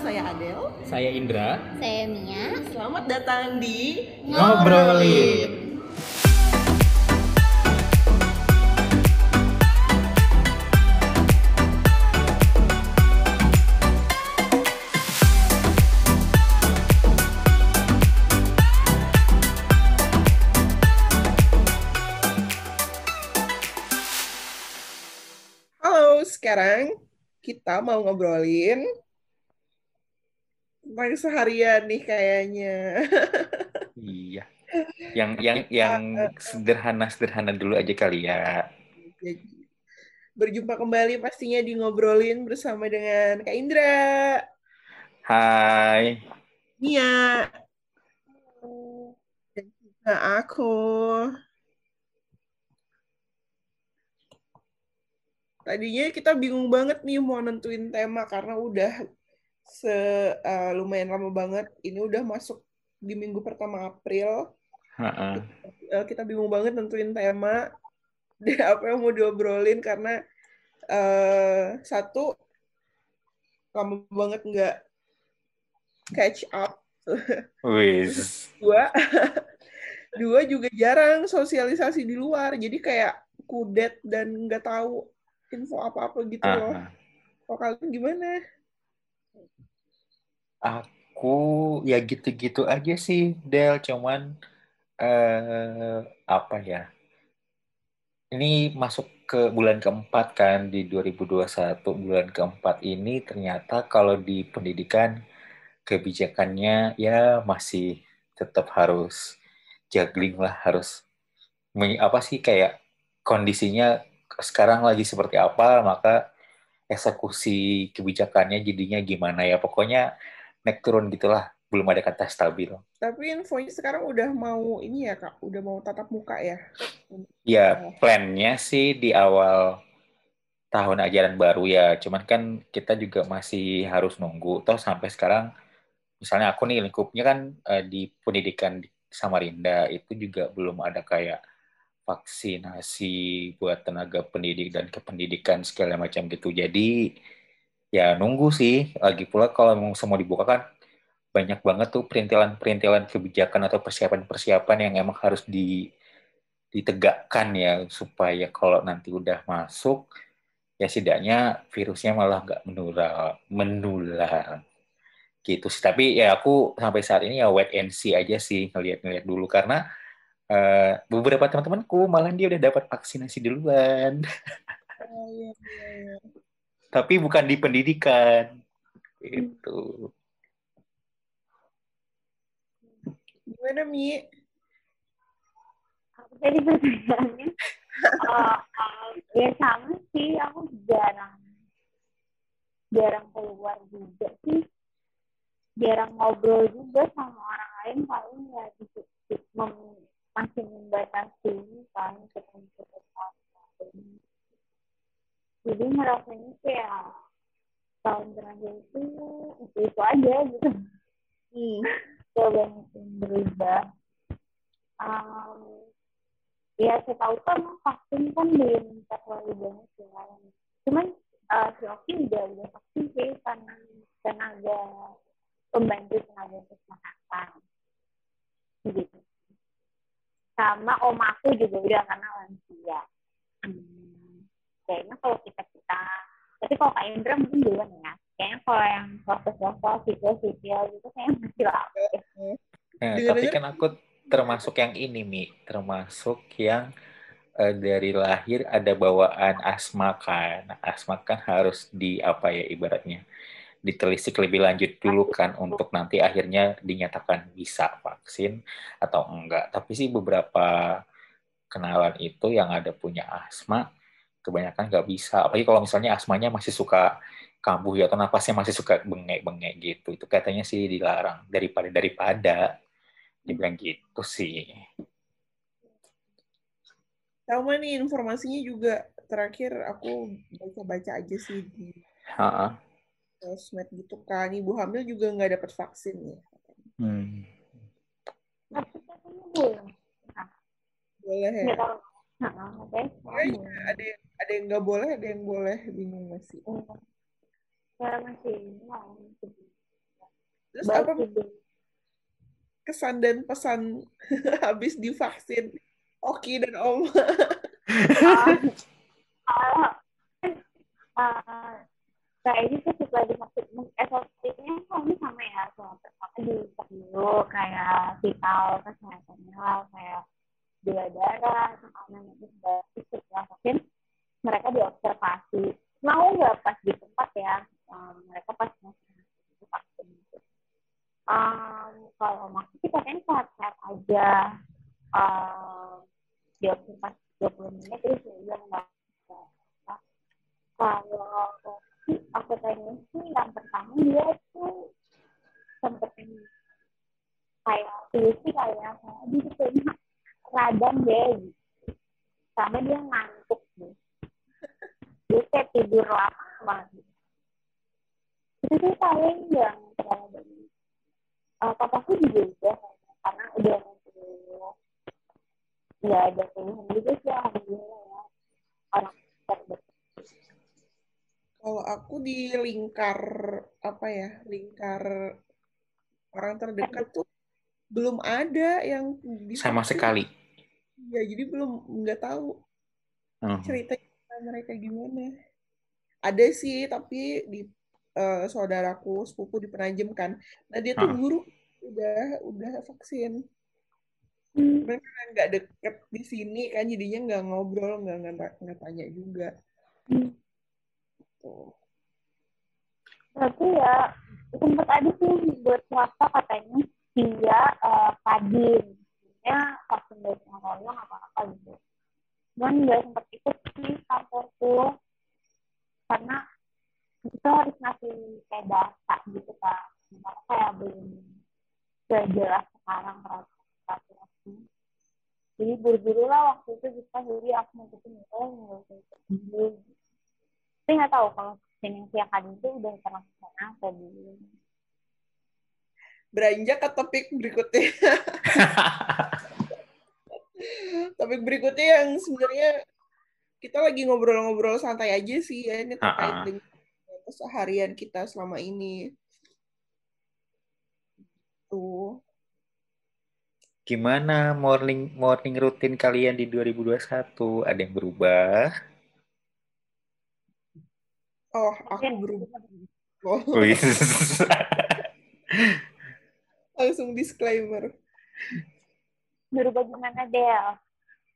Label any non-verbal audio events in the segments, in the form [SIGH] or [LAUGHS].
saya Adel. Saya Indra. Saya Mia. Selamat datang di Ngobrolin. Halo, sekarang kita mau ngobrolin tentang seharian nih kayaknya. Iya. Yang yang yang sederhana-sederhana dulu aja kali ya. Jadi, berjumpa kembali pastinya di ngobrolin bersama dengan Kak Indra, Hai. Mia, dan juga aku. Tadinya kita bingung banget nih mau nentuin tema karena udah se eh, lumayan lama banget. Ini udah masuk di minggu pertama April. Eh, kita bingung banget nentuin tema [LAUGHS] dan apa yang mau diobrolin karena eh, satu lama banget nggak catch up. [LAUGHS] Wis. Dua, [LAUGHS] dua juga jarang sosialisasi di luar. Jadi kayak kudet dan nggak tahu info apa-apa gitu loh. Ah, Kalau kalian gimana? Aku ya gitu-gitu aja sih, Del. Cuman eh apa ya? Ini masuk ke bulan keempat kan di 2021. Bulan keempat ini ternyata kalau di pendidikan kebijakannya ya masih tetap harus juggling lah, harus apa sih kayak kondisinya sekarang lagi seperti apa, maka eksekusi kebijakannya jadinya gimana ya. Pokoknya naik turun gitulah, belum ada kata stabil. Tapi infonya sekarang udah mau ini ya kak, udah mau tatap muka ya. Ya, plannya sih di awal tahun ajaran baru ya. Cuman kan kita juga masih harus nunggu. Toh sampai sekarang, misalnya aku nih lingkupnya kan eh, di pendidikan di Samarinda itu juga belum ada kayak vaksinasi buat tenaga pendidik dan kependidikan segala macam gitu. Jadi ya nunggu sih. Lagi pula kalau mau semua dibuka kan banyak banget tuh perintilan-perintilan kebijakan atau persiapan-persiapan yang emang harus di ditegakkan ya supaya kalau nanti udah masuk ya setidaknya virusnya malah nggak menular menular gitu sih tapi ya aku sampai saat ini ya wait and see aja sih ngeliat-ngeliat dulu karena eh, beberapa teman-temanku malah dia udah dapat vaksinasi duluan Oh, iya, iya, iya. Tapi bukan di pendidikan itu Gimana Mi? Aku tadi pertanyaannya. eh, eh, ya sama sih, aku jarang jarang keluar juga sih. Jarang ngobrol juga sama orang lain paling ya gitu, mem- masih membatasi kan ketemu ketemu. Jadi ngerasanya kayak tahun terakhir itu itu itu aja gitu. Hmm. Gak banyak yang berubah. Um, ya saya tahu kan vaksin kan belum terlalu banyak ya. Cuman uh, si Oki udah udah vaksin sih kan tenaga pembantu tenaga kesehatan. Gitu. Sama om aku juga udah karena lansia. Hmm, kayaknya kalau kita kita, tapi kalau Kak Indra mungkin belum ya. Kayaknya kalau yang proses-proses sipil-sipil gitu kayaknya masih lama. Nah, tapi kan aku termasuk yang ini, Mi. Termasuk yang eh, dari lahir ada bawaan asma kan. Asma kan harus di apa ya ibaratnya ditelisik lebih lanjut dulu kan untuk nanti akhirnya dinyatakan bisa vaksin atau enggak. Tapi sih beberapa kenalan itu yang ada punya asma kebanyakan nggak bisa. Apalagi kalau misalnya asmanya masih suka kambuh ya atau napasnya masih suka bengek-bengek gitu. Itu katanya sih dilarang daripada daripada dibilang gitu sih. Sama nih informasinya juga terakhir aku baca-baca aja sih di Ha-ha. sosmed gitu kan. Ibu hamil juga nggak dapat vaksin ya. Hmm. Boleh ya. Nah, oke. Ada yang ada yang nggak boleh, ada yang boleh. Bingung masih. Saya masih mau. Terus apa? kesan dan pesan [LAUGHS] habis divaksin. Oki dan Oma? uh, uh, uh, kayaknya tuh setelah divaksin SOP-nya kami sama ya sama pertama di dulu kayak vital kesehatannya kayak gula darah makanan itu setelah vaksin mereka diobservasi. Mau nggak pas di tempat ya um, mereka pas masih vaksin gitu. Um, kalau masih sih katanya sehat-sehat aja. Um, diobservasi 20 menit terus udah nggak kalau aku tanya sih yang pertama dia tuh sempet kayak sih kayak dia tuh radang deh gitu. sampai dia ngantuk kayak tidur lama. Itu sih paling yang terlalu uh, papaku juga udah karena udah nggak ada pilihan juga sih alhamdulillah ya orang kalau aku di lingkar apa ya lingkar orang terdekat tuh belum ada yang sama sekali. Ya jadi belum nggak tahu. Uh-huh. cerita mereka gimana? Ada sih tapi di uh, saudaraku sepupu di Penajem kan. Nah dia tuh uh. guru udah udah vaksin. Hmm. mereka nggak deket di sini kan jadinya nggak ngobrol nggak nggak tanya juga. Hmm. tuh. Berarti ya sempat ada sih buat swasta katanya dia uh, kadin ya vaksin dari royong apa apa gitu cuman nggak sempat ikut sih kantorku karena kita harus ngasih kayak data gitu kan sementara kayak belum sejelas sekarang peraturan jadi buru-buru lah waktu itu bisa jadi aku mau ketemu oh nggak usah ikut dulu. Tapi nggak tahu kalau yang siakan itu udah terlaksana atau belum? Beranjak ke topik berikutnya [LAUGHS] topik berikutnya yang sebenarnya kita lagi ngobrol-ngobrol santai aja sih ya ini terkait uh-uh. dengan keseharian kita selama ini. Tuh. Gimana morning morning rutin kalian di 2021? Ada yang berubah? Oh, aku berubah. Oh. [LAUGHS] Langsung disclaimer berubah gimana Del?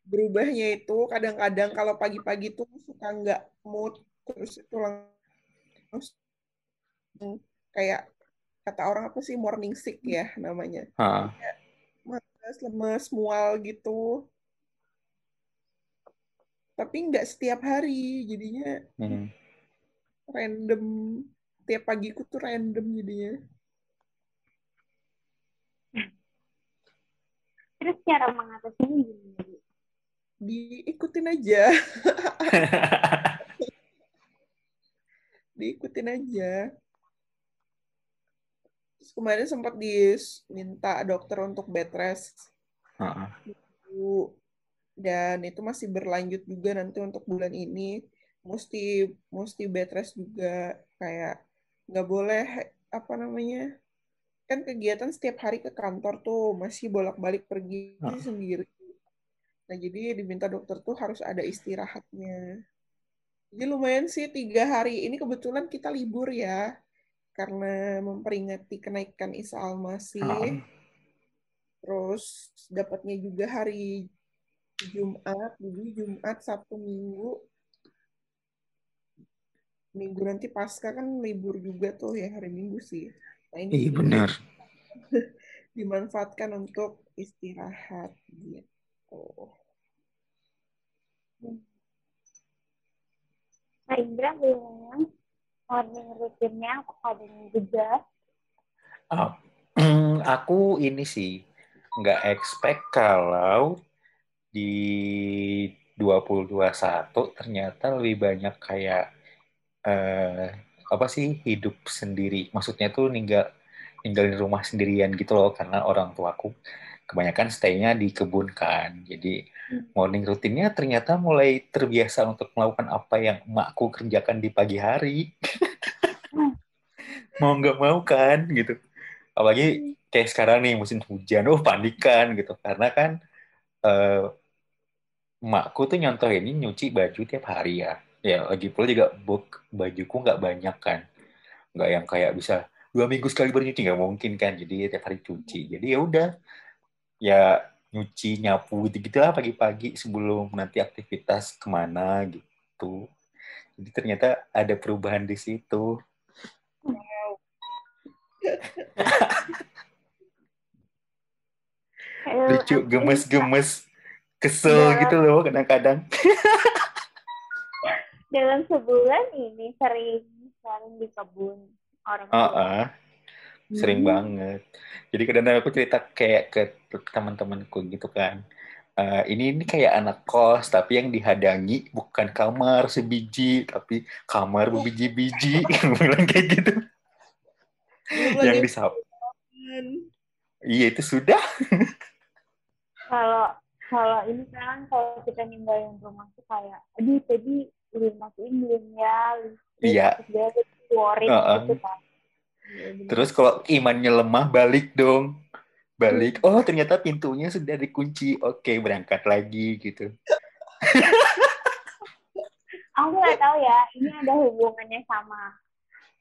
Berubahnya itu kadang-kadang kalau pagi-pagi tuh suka nggak mood terus itu langsung kayak kata orang apa sih morning sick ya namanya. Ha. Kayak lemes, mual gitu. Tapi nggak setiap hari, jadinya hmm. random. Tiap pagiku tuh random jadinya. Terus cara mengatasinya gimana? Diikutin aja. Diikutin aja. Terus kemarin sempat diminta dokter untuk bed rest. Uh -uh. Dan itu masih berlanjut juga nanti untuk bulan ini. Mesti mesti bed rest juga kayak nggak boleh apa namanya kan kegiatan setiap hari ke kantor tuh masih bolak-balik pergi nah. sendiri. Nah jadi diminta dokter tuh harus ada istirahatnya. Jadi lumayan sih tiga hari ini kebetulan kita libur ya karena memperingati kenaikan Isa Al-Masih. Nah. Terus dapatnya juga hari Jumat, jadi Jumat, Sabtu, Minggu. Minggu nanti pasca kan libur juga tuh ya hari Minggu sih. Nah, ini iya benar. [LAUGHS] dimanfaatkan untuk istirahat gitu. Nah, Indra bilang morning rutinnya apa ada yang juga? Oh, [CLEARS THROAT] aku ini sih nggak expect kalau di 2021 ternyata lebih banyak kayak eh, apa sih hidup sendiri? Maksudnya tuh ninggal ninggalin rumah sendirian gitu loh karena orang tuaku kebanyakan stay-nya di kebun kan. Jadi hmm. morning rutinnya ternyata mulai terbiasa untuk melakukan apa yang emakku kerjakan di pagi hari. Hmm. mau nggak mau kan gitu. Apalagi kayak sekarang nih musim hujan oh panikan gitu. Karena kan uh, emakku tuh nyontoh ini nyuci baju tiap hari ya ya lagi pula juga book bajuku nggak banyak kan. Nggak yang kayak bisa dua minggu sekali baru nyuci nggak mungkin kan. Jadi tiap hari cuci. Jadi ya udah ya nyuci nyapu gitu gitu lah pagi-pagi sebelum nanti aktivitas ke mana gitu. Jadi ternyata ada perubahan di situ. [LAUGHS] Lucu gemes-gemes kesel dalam, gitu loh kadang-kadang [LAUGHS] dalam sebulan ini sering sering di kebun orang tua. Uh -uh. Sering hmm. banget. Jadi kadang-kadang aku cerita kayak ke teman-temanku gitu kan. Uh, ini ini kayak anak kos tapi yang dihadangi bukan kamar sebiji tapi kamar berbiji-biji [LAUGHS] bilang kayak gitu yang disap iya itu sudah kalau kalau ini kan kalau kita ninggalin rumah tuh kayak aduh tadi masukin belum ya. Iya. worry uh -uh. gitu kan. Terus kalau imannya lemah balik dong. Balik oh ternyata pintunya sudah dikunci. Oke berangkat lagi gitu. [LAUGHS] Aku nggak tahu ya ini ada hubungannya sama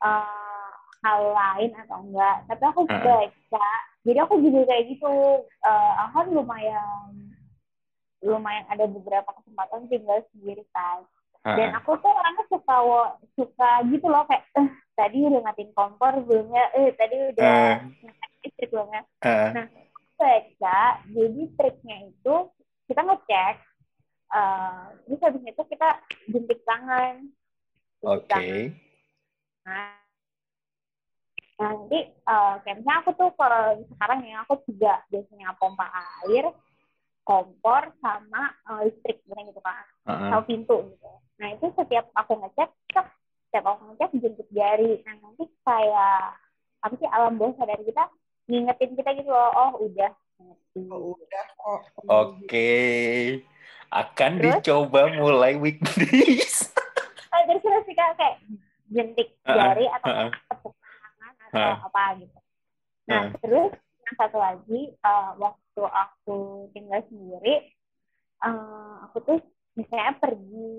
uh, hal lain atau enggak. Tapi aku uh -uh. baca jadi aku juga kayak gitu. Uh, aku kan lumayan lumayan ada beberapa kesempatan tinggal sendiri kan dan aku tuh orangnya suka suka gitu loh kayak eh, tadi udah matiin kompor belum ya eh tadi udah uh. listrik belum ya uh. nah baca jadi triknya itu kita ngecek uh, terus habis itu kita jentik tangan oke okay. nah nanti uh, kayak misalnya aku tuh kalau sekarang ya aku juga biasanya pompa air kompor sama uh, listrik gitu kan uh-huh. sama pintu gitu nah itu setiap aku ngecek setiap aku ngecek jemput jari nah nanti kayak apa sih alam bawah sadar kita ngingetin kita gitu loh oh udah oh, udah oh. oke okay. akan Terus, dicoba mulai weekdays oh, [LAUGHS] terus terus kayak jentik jari uh-uh. atau uh-uh. tepuk tangan atau uh-uh. apa gitu nah uh-uh. terus yang satu lagi uh, waktu aku tinggal sendiri uh, aku tuh misalnya pergi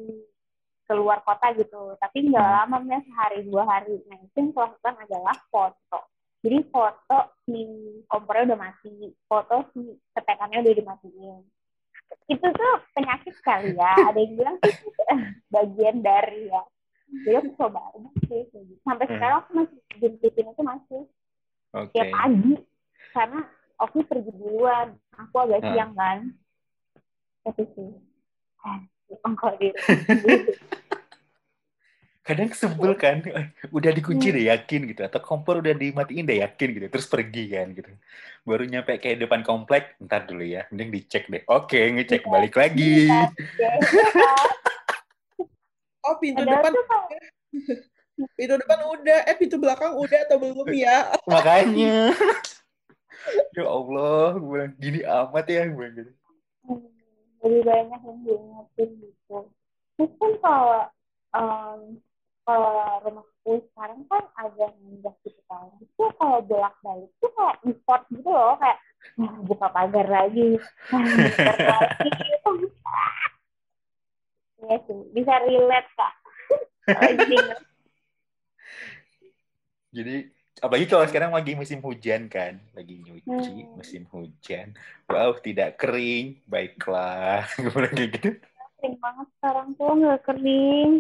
keluar kota gitu tapi nggak hmm. lama ya sehari dua hari nah itu yang aku lakukan adalah foto jadi foto si kompornya udah mati foto si ketekannya udah dimatiin itu tuh penyakit kali ya [LAUGHS] ada yang bilang itu [LAUGHS] bagian dari ya jadi aku coba sih sampai hmm. sekarang aku masih jemputin itu masih okay. tiap pagi karena aku pergi duluan. Aku agak hmm. siang kan. Itu sih [LAUGHS] kadang sebel kan. Udah dikunci deh yakin gitu. Atau kompor udah dimatiin deh yakin gitu. Terus pergi kan gitu. Baru nyampe kayak depan komplek ntar dulu ya. Mending dicek deh. Oke ngecek iya. balik lagi. iya, oh pintu depan [LAUGHS] pintu depan udah. Eh pintu belakang udah atau belum ya? Makanya [LAUGHS] ya Allah gue bilang gini amat ya gue gitu. Lebih banyak yang diingetin gitu. Kan kalau um, kalau rumahku sekarang kan ada ninja gitu kan. Itu kalau bolak balik tuh kayak import gitu loh kayak nah, buka pagar lagi. [LAUGHS] Iya sih, bisa relate kak. [LAUGHS] Jadi apalagi kalau sekarang lagi musim hujan kan lagi nyuci hmm. musim hujan. Wow tidak kering. Baiklah. [LAUGHS] Gimana kayak gitu? Kering banget sekarang tuh nggak kering.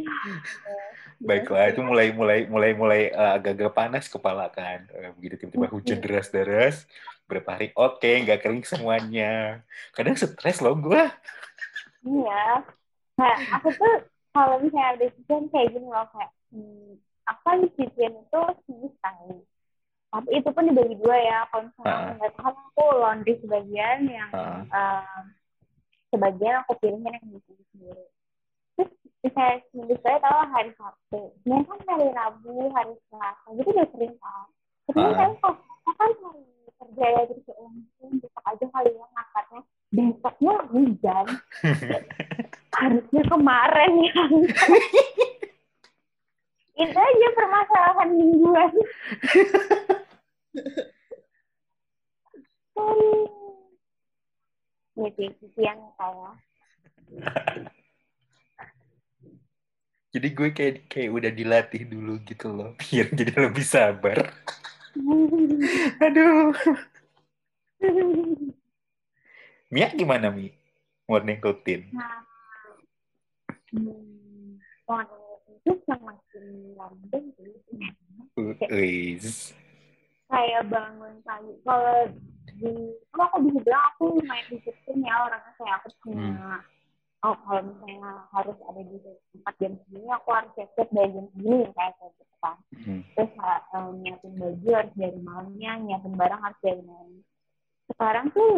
[LAUGHS] Baiklah itu mulai mulai mulai mulai uh, agak-agak panas kepala kan. Uh, begitu tiba-tiba hujan deras-deras berapa hari oke okay, nggak kering semuanya. Kadang stres loh gue iya. Nah aku tuh kalau misalnya ada hujan kayak gini loh kayak hmm, apa di cucian itu seminggu sekali. Tapi itu pun dibagi dua ya. Kalau misalnya nggak tahu aku laundry sebagian yang uh. uh, sebagian aku pilihnya yang di sendiri. Terus misalnya seminggu sekali tahu hari sabtu. Sebenarnya kan hari rabu hari selasa gitu udah sering kan tapi uh. kan kok kan hari kerja ya jadi kayak mungkin besok aja kali ya ngangkatnya. Besoknya hujan. [LAUGHS] Harusnya kemarin ya [LAUGHS] itu aja permasalahan mingguan. [LAUGHS] Ya sih yang jadi gue kayak kayak udah dilatih dulu gitu loh [LAUGHS] biar jadi lebih sabar. [LAUGHS] Aduh. Mia gimana Mi? Morning routine. Nah, hmm, morning itu yang makin sih. Kayak bangun pagi. Kalau di, kalau aku bisa bilang aku lumayan disiplin ya orangnya kayak aku punya oh kalau misalnya harus ada di tempat jam segini aku harus siap-siap dari jam segini kayak gitu kan Hmm. terus um, nyiapin baju harus dari malamnya nyiapin barang harus dari malam sekarang tuh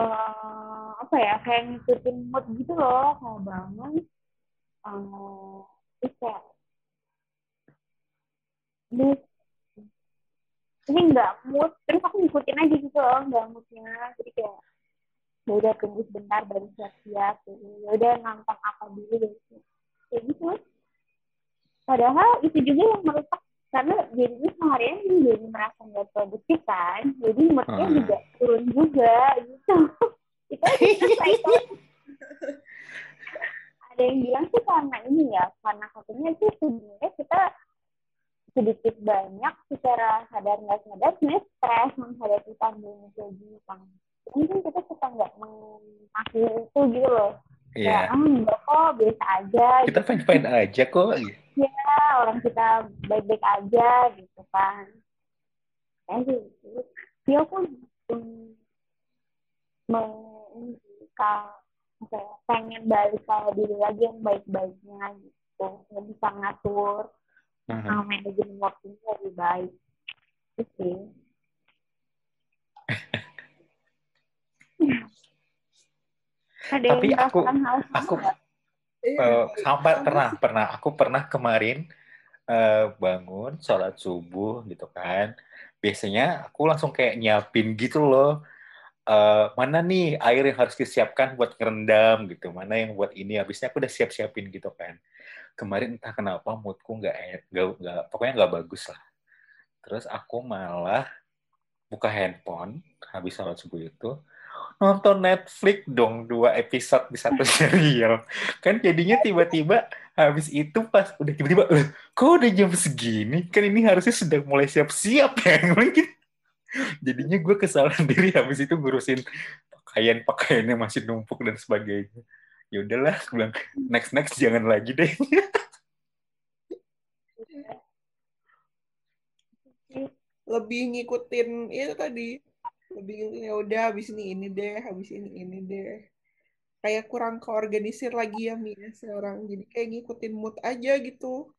eh, apa ya kayak ngikutin mood gitu loh mau bangun eh, terus kayak ini ini nggak mood terus aku ngikutin aja gitu loh nggak moodnya jadi kayak ya udah tunggu sebentar baru siap-siap gitu. ya udah nonton apa dulu gitu kayak gitu padahal itu juga yang merusak karena jadinya seharian jadi merasa nggak produktif kan jadi moodnya Hmm. juga turun juga gitu [LAUGHS] itu aja. [LAUGHS] ada yang bilang sih karena ini ya karena katanya sih sebenarnya kita sedikit banyak secara sadar nggak sadar sebenarnya stres menghadapi pandemi kan mungkin kita suka nggak mengakui itu gitu loh Iya. ya ah enggak kok biasa aja Kita fine-fine aja kok. ya orang kita baik-baik aja gitu kan ya sih dia pun meng apa ya, pengen balik ke diri lagi yang baik-baiknya gitu. Yang bisa ngatur uh, manajemen waktunya lebih baik. Itu sih [LAUGHS] ada Tapi aku- hal aku-. Eh, sampai pernah pernah. Aku pernah kemarin eh, bangun sholat subuh gitu kan. Biasanya aku langsung kayak nyiapin gitu loh Eh, mana nih air yang harus disiapkan buat ngerendam? gitu. Mana yang buat ini? Habisnya aku udah siap siapin gitu kan. Kemarin entah kenapa moodku nggak e- nggak pokoknya nggak bagus lah. Terus aku malah buka handphone habis sholat subuh itu nonton Netflix dong dua episode di satu [LAUGHS] serial. Kan jadinya tiba-tiba habis itu pas udah tiba-tiba "Loh, kok udah jam segini? Kan ini harusnya sudah mulai siap-siap ya. [LAUGHS] Gitu jadinya gue kesalahan [LAUGHS] diri habis itu ngurusin pakaian pakaiannya masih numpuk dan sebagainya. Ya udahlah bilang next next jangan lagi deh. [LAUGHS] Lebih ngikutin itu tadi. Lebih ngikutin ya udah habis ini ini deh habis ini ini deh. Kayak kurang keorganisir lagi ya Mia sekarang. Jadi kayak ngikutin mood aja gitu.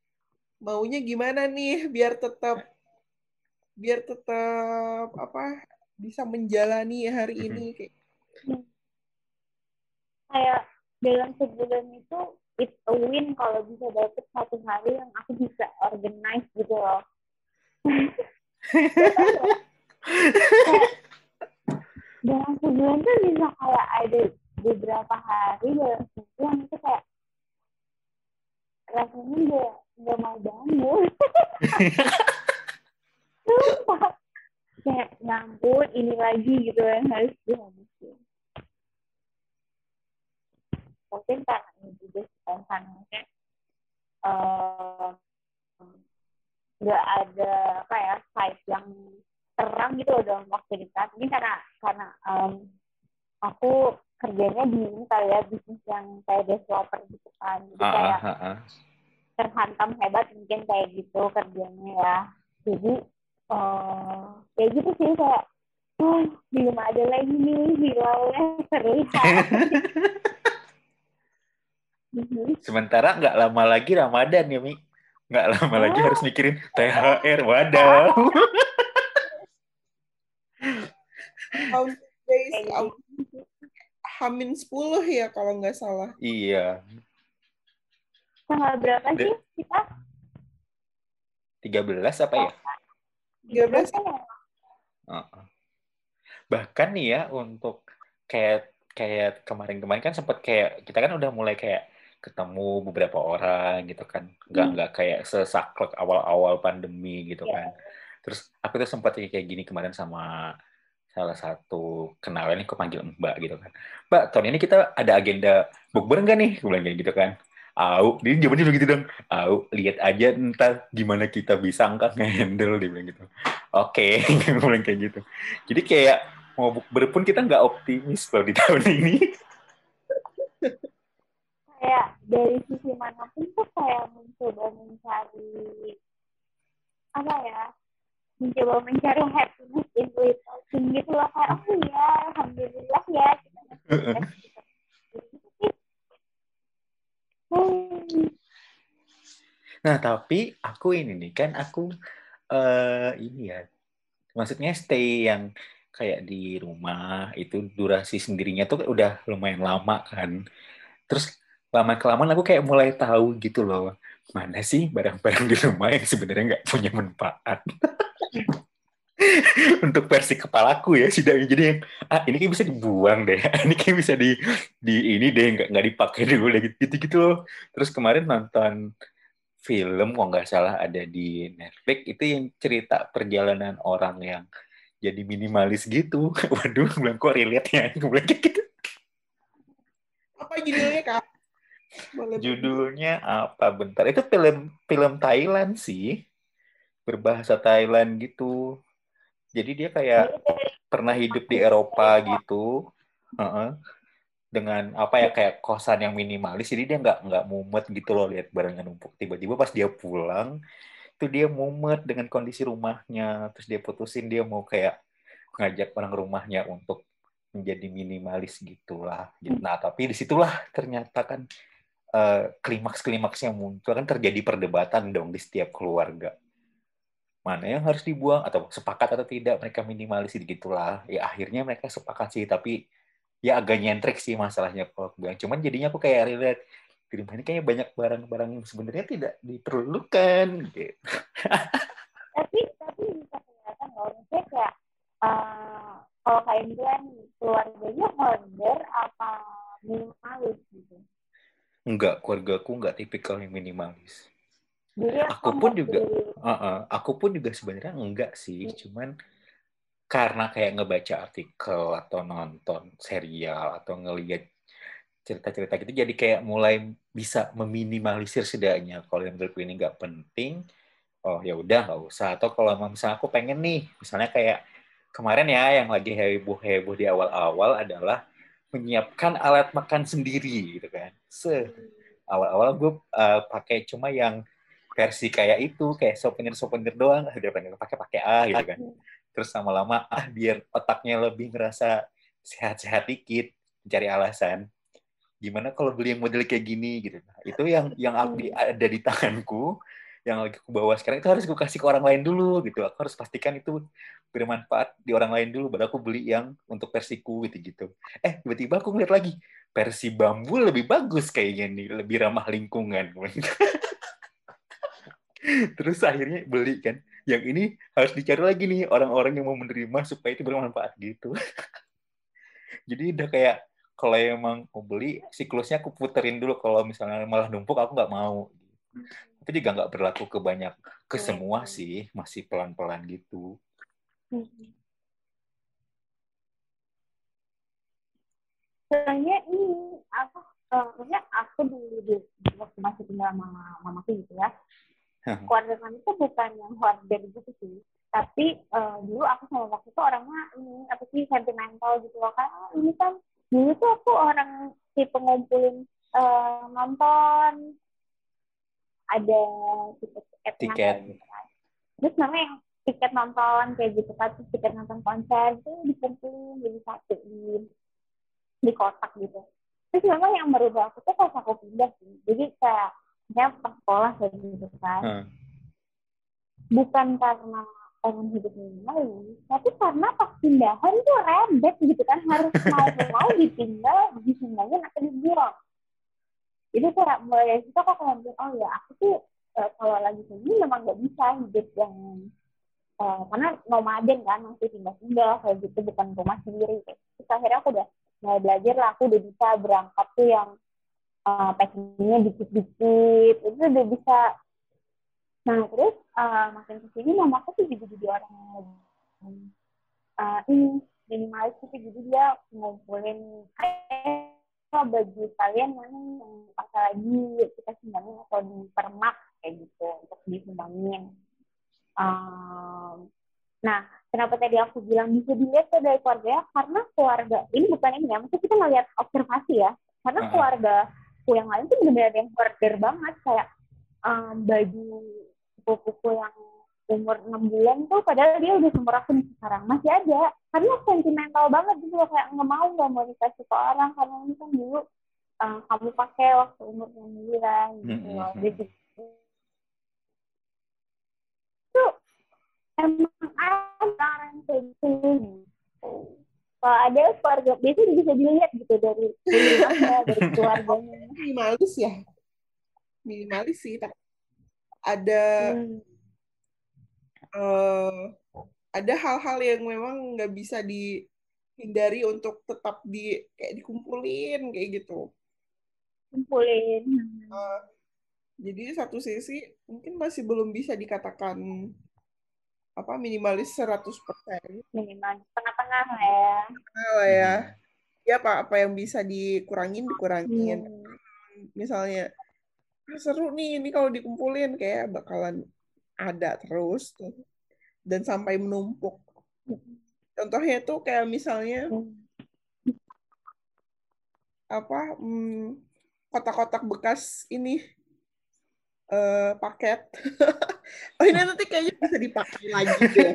Maunya gimana nih biar tetap biar tetap apa bisa menjalani hari Mhm. ini kayak kayak dalam sebulan itu it's a win kalau bisa dapet satu hari yang aku bisa organize gitu loh. [LAUGHS] Dalam sebulan tuh bisa kayak ada beberapa hari dalam sebulan itu kayak rasanya nggak nggak mau bangun. [LAUGHS] Sumpah. kayak nyambut ini lagi gitu yang harus dihabisin. mungkin karena ini juga eh, nggak ada apa ya site yang terang gitu loh dalam waktu dekat ini karena karena em, aku kerjanya di ini kali ya bisnis yang kayak developer gitu kan jadi kayak Ah, ah, ah. terhantam hebat mungkin kayak gitu kerjanya ya jadi eh kayak gitu sih kayak oh belum ada lagi nih hilalnya [LAUGHS] terlihat. [LAUGHS] Mhm. sementara nggak lama lagi Ramadan ya Mi. Nggak lama lagi harus mikirin THR wadah [LAUGHS] gitu. Hamin 10 ya kalau nggak salah. Iya. Tanggal berapa sih kita? 13 apa ya 13 ya? Heeh. Bahkan nih ya untuk kayak kayak kemarin-kemarin kan sempat kayak kita kan udah mulai kayak ketemu beberapa orang gitu kan. Nggak Hmm. nggak kayak sesaklek awal-awal pandemi gitu Iya. kan. Terus aku tuh sempat kayak gini kemarin sama salah satu kenalan aku panggil Mbak gitu kan. Mbak, tahun ini kita ada agenda bukber enggak nih? Gue bilang kayak gitu kan. Au, dia jawabannya begitu dong. Au, lihat aja entar gimana kita bisa angkat nge-handle dia bilang gitu. Oke, [LAUGHS] okay. bilang kayak gitu. Jadi kayak mau bukber pun kita nggak optimis loh di tahun ini. kayak dari sisi mana pun tuh kayak mencoba mencari apa ya mencoba mencari happiness in little thing gitu loh kayak oh iya alhamdulillah ya kita [LAUGHS] Nah, tapi aku ini nih kan aku uh, ini ya. Maksudnya stay yang kayak di rumah itu durasi sendirinya tuh udah lumayan lama kan. Terus lama kelamaan aku kayak mulai tahu gitu loh mana sih barang-barang di rumah yang sebenarnya nggak punya manfaat [LAUGHS] [LAUGHS] untuk versi kepalaku ya tidak jadi yang ah ini kayak bisa dibuang deh. [LAUGHS] Ini kayak bisa di di ini deh nggak nggak dipakai dulu lagi gitu gitu loh. Terus kemarin nonton film kok nggak salah ada di Netflix. Itu yang cerita perjalanan orang yang jadi minimalis gitu. [LAUGHS] Waduh bilang kok relate ya? Bilang gitu. Apa judulnya kak? Boleh Judulnya apa? Bentar. Itu film film Thailand sih. Berbahasa Thailand gitu. Jadi dia kayak pernah hidup di Eropa gitu. Uh -uh. Dengan apa ya kayak kosan yang minimalis. Jadi dia nggak nggak mumet gitu loh lihat barangnya numpuk. Tiba-tiba pas dia pulang itu dia mumet dengan kondisi rumahnya. Terus dia putusin dia mau kayak ngajak orang rumahnya untuk menjadi minimalis gitulah. Nah, tapi di situlah ternyata kan uh, klimaks-klimaks yang muncul kan terjadi perdebatan dong di setiap keluarga. Mana yang harus dibuang atau sepakat atau tidak mereka minimalis gitulah. Ya akhirnya mereka sepakat sih tapi ya agak nyentrik sih masalahnya kalau aku bilang. Cuman jadinya aku kayak relate di rumah ini kayaknya banyak barang-barang yang sebenarnya tidak diperlukan gitu. tapi tapi bisa kelihatan loh misalnya kayak uh, kalau kalian bilang keluarganya hoarder apa minimalis gitu Enggak, keluarga aku enggak tipikal yang minimalis. Jadi aku pun juga, uh -uh, aku pun juga sebenarnya enggak sih, hmm. cuman karena kayak ngebaca artikel atau nonton serial atau ngelihat cerita-cerita gitu, jadi kayak mulai bisa meminimalisir setidaknya kalau yang menurutku ini nggak penting, oh ya udah nggak usah. Atau kalau misalnya aku pengen nih, misalnya kayak kemarin ya yang lagi heboh heboh di awal-awal adalah menyiapkan alat makan sendiri gitu kan. Se awal-awal gue uh, pakai cuma yang versi kayak itu kayak souvenir souvenir doang udah pengen pakai pakai ah gitu kan. Terus lama-lama ah biar otaknya lebih ngerasa sehat-sehat dikit mencari alasan. Gimana kalau beli yang model kayak gini gitu. Nah, itu yang yang ada di tanganku yang lagi aku bawa sekarang itu harus aku kasih ke orang lain dulu gitu. Aku harus pastikan itu bermanfaat di orang lain dulu baru aku beli yang untuk versiku gitu gitu. Eh tiba-tiba aku ngeliat lagi versi bambu lebih bagus kayaknya nih lebih ramah lingkungan [LAUGHS] [LAUGHS] terus akhirnya beli kan. Yang ini harus dicari lagi nih orang-orang yang mau menerima supaya itu bermanfaat gitu. [LAUGHS] Jadi udah kayak kalau emang mau beli siklusnya aku puterin dulu. Kalau misalnya malah numpuk aku nggak mau. Tapi juga nggak berlaku ke banyak ke iya, semua iya. sih. Masih pelan-pelan gitu. Soalnya ini apa uh, maksudnya aku dulu di waktu masih tinggal sama mamaku gitu ya keluarga kami itu bukan yang hoarder gitu sih. Tapi uh, dulu aku sama waktu itu orangnya ini apa sih sentimental gitu loh. Kan ini kan dulu tuh aku orang tipe ngumpulin uh, nonton. Ada tiket tiket, tiket. Gitu kan. terus namanya yang tiket nonton kayak gitu kan terus tiket nonton konser itu dikumpulin jadi satu di di kotak gitu. Terus memang yang merubah aku tuh pas aku pindah sih. Jadi kayak saya pas sekolah kayak gitu kan. Hmm. bukan karena pengen hidup minimalis tapi karena pas pindahan tuh rebet gitu kan. Harus mau [LAUGHS] mau ditinggal ditinggalin atau dibuang. Jadi kayak mulai dari situ aku kayak oh ya aku tuh uh, kalau lagi sini memang nggak bisa hidup yang uh, karena nomaden kan masih tinggal-tinggal kayak gitu bukan rumah sendiri. Terus akhirnya aku udah mulai belajar lah aku udah bisa berangkat tuh yang uh, packingnya dikit-dikit itu udah bisa. Nah terus uh, makin ke sini mama aku tuh juga jadi orang yang uh, ini minimalis gitu. Jadi dia ngumpulin kayak baju kalian mana yang pakai lagi kita sumbangin atau di permak kayak gitu untuk disumbangin um, nah kenapa tadi aku bilang bisa dilihat tuh dari keluarga karena keluarga ini bukan ini ya maksudnya kita melihat observasi ya. Karena keluarga aku yang lain tuh benar-benar yang order banget. Kayak um, baju kuku yang umur enam bulan tuh padahal dia udah seumur aku sekarang. Masih ada. Karena sentimental banget gitu loh. Kayak nggak mau nggak mau dikasih ke orang. Karena ini kan dulu uh, kamu pakai waktu umur enam bulan gitu loh. jadi itu emang ada orang kayak gitu kalau ada keluarga biasanya bisa dilihat gitu dari dari, dari [LAUGHS] keluarganya. Minimalis ya. Minimalis sih tapi ada hmm. uh, ada hal-hal yang memang nggak bisa dihindari untuk tetap di kayak dikumpulin kayak gitu. Kumpulin. Uh, jadi satu sisi mungkin masih belum bisa dikatakan apa minimalis 100% minimal tengah-tengah lah ya. Tengah lah ya. Ya apa apa yang bisa dikurangin dikurangin. Hmm. misalnya seru nih ini kalau dikumpulin kayak bakalan ada terus tuh. Dan sampai menumpuk. Contohnya tuh kayak misalnya apa hmm, kotak-kotak bekas ini uh, paket. [LAUGHS] Oh ini [LAUGHS] nanti kayaknya bisa dipakai lagi deh.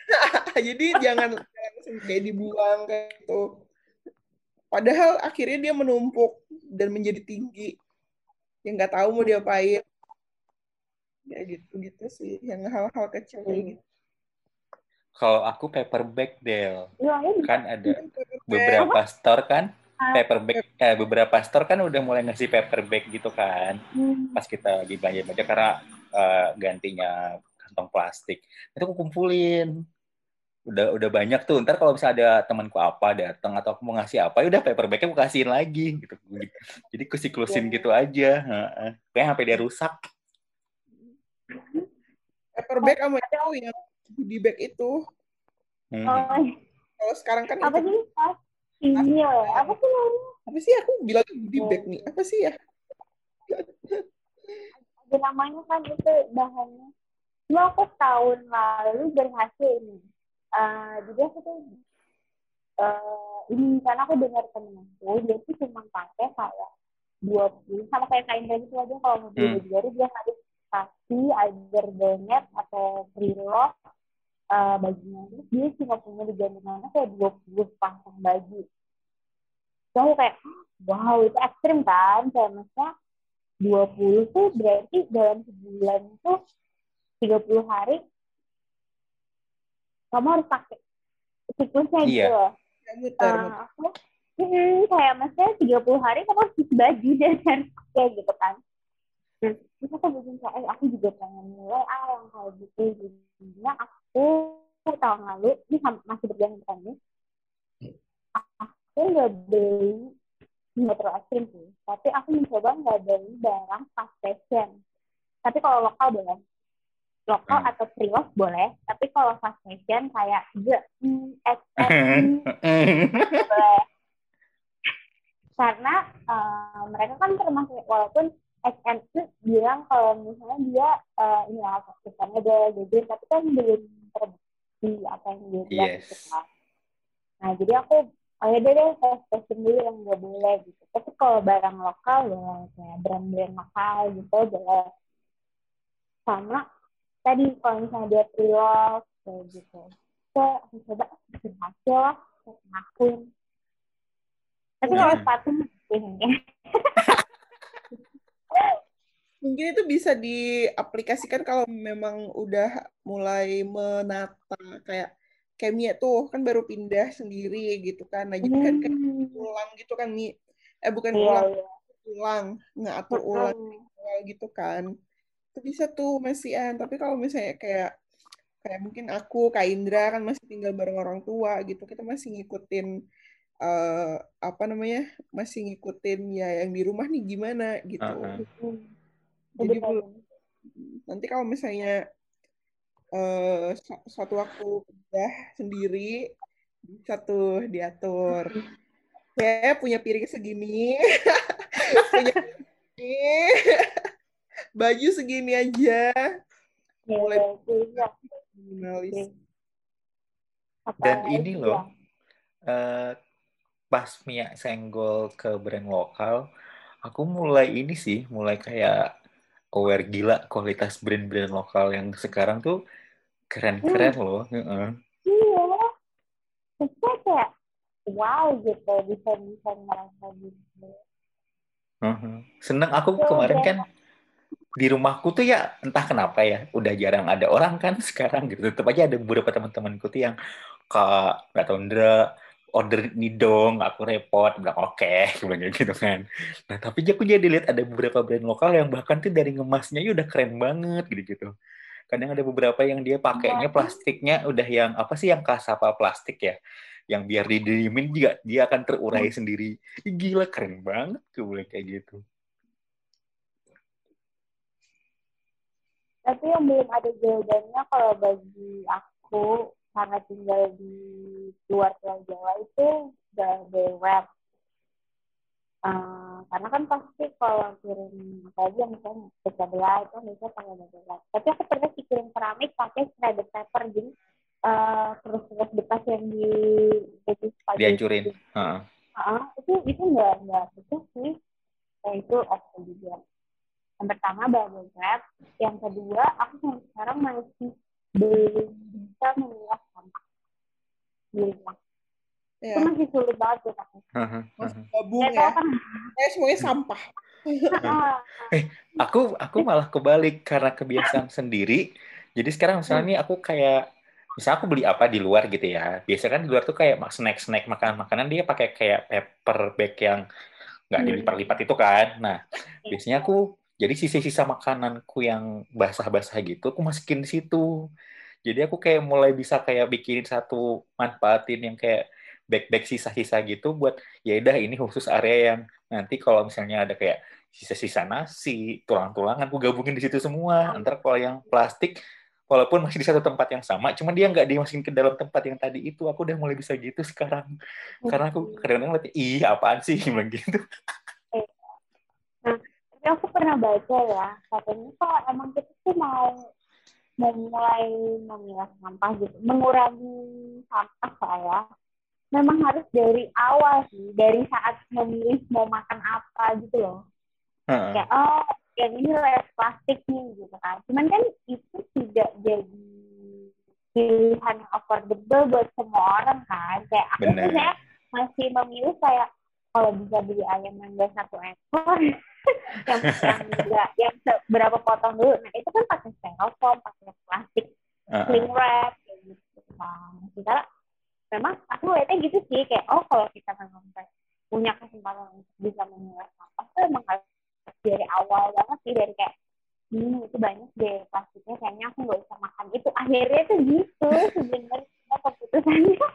[LAUGHS] Jadi jangan, jangan kayak dibuang kayak gitu. Padahal akhirnya dia menumpuk dan menjadi tinggi. Yang nggak tahu mau diapain. Ya gitu gitu sih. Yang hal-hal kecil kayak gitu. Kalau aku paper bag Del. Ya, kan ada beberapa store kan ah. paper bag eh, beberapa store kan udah mulai ngasih paper bag gitu kan. Hmm. pas kita lagi belanja belanja karena uh, gantinya kantong plastik. Itu aku kumpulin. Udah udah banyak tuh. Ntar kalau misalnya ada temanku apa datang atau aku mau ngasih apa ya udah paper bagnya aku kasihin lagi gitu. Jadi aku siklusin yeah. gitu aja. Kayak sampai dia rusak. Paper bag sama itu yang di bag itu. Hmm. oh. kalau sekarang kan apa sih iya apa sih? namanya? Apa sih? Aku bilang di bag nih. Apa sih ya? Ada namanya kan itu bahannya. Cuma aku tahun lalu berhasil nih. Uh, jadi aku tuh uh, ini karena aku dengar temen aku dia tuh cuma pakai kayak dua puluh sama kayak kain kain itu aja. Kalau mau beli hmm. baru dia harus kasih either donat atau preload uh, bajunya terus dia cuma punya di gantungannya kayak dua puluh pasang baju so aku kayak wow itu ekstrim kan kayak maksudnya dua puluh tuh berarti dalam sebulan tuh tiga puluh hari kamu harus pakai siklusnya iya. gitu loh. uh, aku hmm, kayak maksudnya 30 hari kamu harus cuci baju dan harus pakai gitu kan. Terus aku bikin kayak, eh, aku juga pengen mulai ah yang kayak gitu. Jadinya aku tahun lalu, ini masih berjalan kan ini, aku nggak beli terlalu ekstrim sih, tapi aku mencoba nggak beli barang fast fashion. Tapi kalau lokal boleh lokal hmm. atau pre boleh tapi kalau fast fashion kayak XM boleh [LAUGHS] karena uh, mereka kan termasuk walaupun itu bilang kalau misalnya dia uh, ini ya kesannya dia jujur tapi kan belum terbukti apa yang dia bilang yes. gitu kan. Nah jadi aku oh ya deh fast fashion dulu yang gak boleh gitu. Tapi kalau barang lokal ya kayak brand-brand lokal gitu boleh sama tadi kalau misalnya dia pre-love kayak gitu. Kita coba berhasil lah ngakuin tapi kalau hmm. sepatu ini [LAUGHS] mungkin itu bisa diaplikasikan kalau memang udah mulai menata kayak Kemia tuh kan baru pindah sendiri gitu kan. Nah jadi kan kayak hmm. ulang gitu kan nih eh bukan yeah, ulang yeah. ulang ngatur ulang gitu kan. Itu bisa tuh masih an tapi kalau misalnya kayak kayak mungkin aku Kak Indra kan masih tinggal bareng orang tua gitu kita masih ngikutin uh, apa namanya masih ngikutin ya yang di rumah nih gimana gitu. Uh -huh. Jadi belum nanti kalau misalnya uh, suatu waktu udah sendiri Bisa tuh diatur. Ya, punya piring segini. [LAUGHS] punya segini. Baju segini aja. Mulai Iya, minimalis. Dan ini loh, uh, pas Mia senggol ke brand lokal, aku mulai ini sih, mulai kayak aware gila kualitas brand-brand lokal yang sekarang tuh keren-keren Hmm. loh. Iya. Terusnya kayak wow gitu bisa-bisa merasa gitu. Seneng aku Iya, kemarin kan di rumahku tuh ya entah kenapa ya udah jarang ada orang kan [LAUGHS] sekarang gitu tetap aja ada beberapa teman-temanku tuh yang kak nggak tahu Ndra order ini dong aku repot. Bilang oke aku bilang gitu kan. Nah tapi aku jadi lihat ada beberapa brand lokal yang bahkan tuh dari ngemasnya ya udah keren banget gitu gitu kadang ada beberapa yang dia pakainya Iya. plastiknya udah yang apa sih yang kasapa plastik ya? Yang biar didiemin juga dia akan terurai sendiri. Ih, gila keren banget tuh boleh kayak gitu. Tapi yang belum ada jawabannya kalau bagi aku karena tinggal di luar Pulau Jawa itu udah beware. Eh, karena kan pasti kalau kirim apa aja misalnya pecah belah itu bisa pakai beware. Tapi aku pernah sih kirim keramik pakai shredded paper jadi eh, terus-terus bekas yang di spaghetti. dihancurin. Ah, itu itu nggak nggak pecah sih. Nah, itu oke juga. Yang pertama bubble wrap, yang kedua aku sampai sekarang masih belum bisa memilah sampah di rumah. Itu Ya, masih sulit banget buat aku. Masih gabung ya. kan, Eh, semuanya sampah. ah, aku aku malah kebalik karena kebiasaan sendiri jadi sekarang misalnya nih aku kayak misalnya aku beli apa di luar gitu ya biasanya kan di luar tuh kayak snack snack makanan makanan dia pakai kayak paper bag yang nggak Hmm. dilipat-lipat itu kan nah biasanya aku jadi sisa-sisa makananku yang basah-basah gitu aku masukin di situ jadi aku kayak mulai bisa kayak bikinin satu manfaatin yang kayak bag-bag sisa-sisa gitu buat ya udah ini khusus area yang nanti kalau misalnya ada kayak sisa-sisa nasi, tulang-tulangan, aku gabungin di situ semua. Antar kalau yang plastik, walaupun masih di satu tempat yang sama, cuman dia nggak dimasukin ke dalam tempat yang tadi itu. Aku udah mulai bisa gitu sekarang. Karena aku kadang-kadang ngeliat, ih apaan sih, [LAUGHS] bilang gitu. Tapi aku pernah baca ya, katanya kalau emang kita tuh mau memulai memilah sampah gitu, mengurangi sampah lah ya, memang harus dari awal sih, dari saat memilih mau makan apa gitu loh. Kayak oh yang ini less plastik nih gitu kan. Cuman kan itu tidak jadi pilihan yang affordable buat semua orang kan. Kayak aku tuh saya masih memilih kayak kalau bisa beli ayam yang enggak satu ekor [LAUGHS] yang yang enggak yang berapa potong dulu. Nah itu kan pakai styrofoam pakai plastik Heeh. cling wrap kayak gitu. Kan kita memang aku lihatnya gitu sih kayak oh kalau kita memang punya kesempatan untuk bisa memilah sampah tuh emang harus dari awal banget sih dari kayak hmm itu banyak deh plastiknya kayaknya aku nggak usah makan itu. Akhirnya tuh gitu sebenarnya keputusannya. [LAUGHS]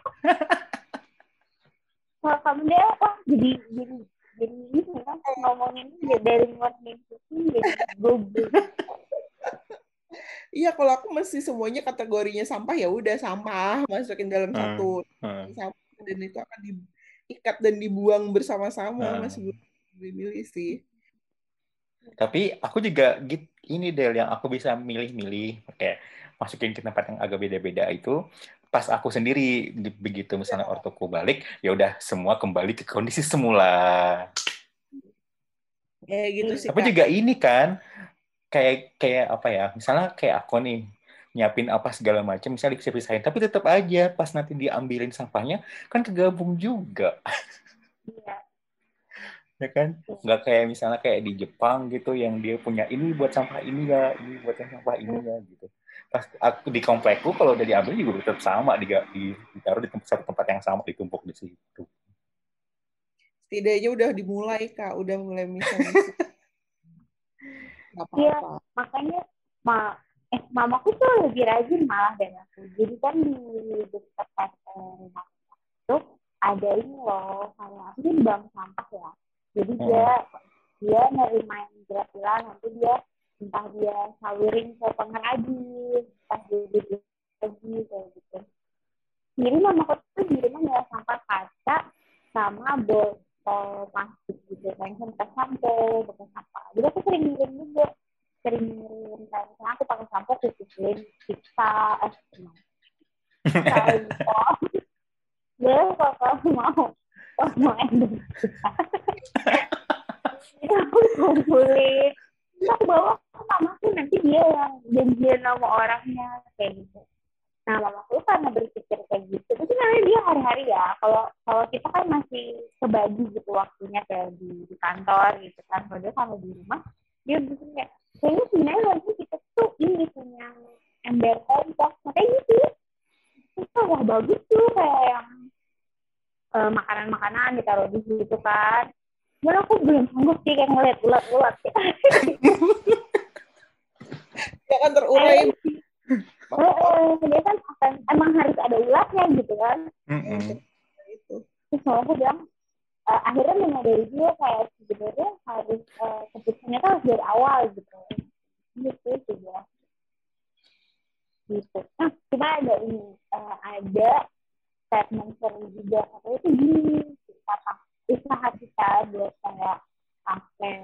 Kalau kamu dia wah jadi jadi jadi ini kan ngomongin ini dari morning cooking jadi gugup Iya, kalau aku masih semuanya kategorinya sampah ya udah sampah masukin dalam Hmm. satu Heeh. sampah dan itu akan diikat dan dibuang bersama-sama Hmm. masih belum milih sih. Tapi aku juga git ini Del yang aku bisa milih-milih kayak masukin ke tempat yang agak beda-beda itu pas aku sendiri di- begitu misalnya ortoku balik ya udah semua kembali ke kondisi semula. Kayak gitu sih. Tapi Kak. juga ini kan kayak kayak apa ya? Misalnya kayak aku nih nyiapin apa segala macam misalnya dipisah-pisahin tapi tetap aja pas nanti diambilin sampahnya kan kegabung juga iya ya kan nggak kayak misalnya kayak di Jepang gitu yang dia punya ini buat sampah ini ya ini buat sampah ini ya gitu pas aku di komplekku kalau udah diambil juga tetap sama di, di ditaruh di tempat satu tempat yang sama ditumpuk di situ Setidaknya udah dimulai, Kak. Udah mulai. [LAUGHS] Gak Iya. apa-apa. makanya ma eh mamaku tuh lebih rajin malah dari aku jadi kan di dekat rumah itu ada ini loh kayak apa sih bank sampah ya jadi dia dia nerima yang jelas nanti dia entah dia salurin ke pengrajin entah dia jadi lagi kayak gitu. Jadi mama kota itu di rumah nggak sampah kaca sama botol plastik gitu kayak bekas sampo bekas sampah. Jadi aku sering ngirim juga sering ngirim kayak misalnya aku pakai sampo kucing, pizza es krim. Ya [LAUGHS] kalau mau kalau mau endorse [LAUGHS] kita aku kumpulin janjian sama orangnya kayak gitu nah mamaku karena berpikir kayak gitu tapi namanya dia hari-hari ya kalau kalau kita kan masih kebagi gitu waktunya kayak di, di kantor gitu kan kalau dia sama di rumah dia bikin kayak kayaknya sebenarnya lagi kita tuh ini punya ember kompost makanya gitu itu wah bagus tuh kayak yang uh, makanan-makanan ditaruh di situ kan Cuman aku belum sanggup sih kayak ngeliat ulat-ulat ya. [LAUGHS] ya kan terurai. Oh, dia kan akan emang harus ada ulatnya gitu kan. Mm -mm. Terus aku bilang, uh, akhirnya menyadari dia kayak sebenarnya harus uh, keputusannya kan harus dari awal gitu. Gitu sih ya. Gitu. Nah, cuma ada ini, uh, ada statement seru juga. Katanya itu gini, kita usaha kita buat kayak pakai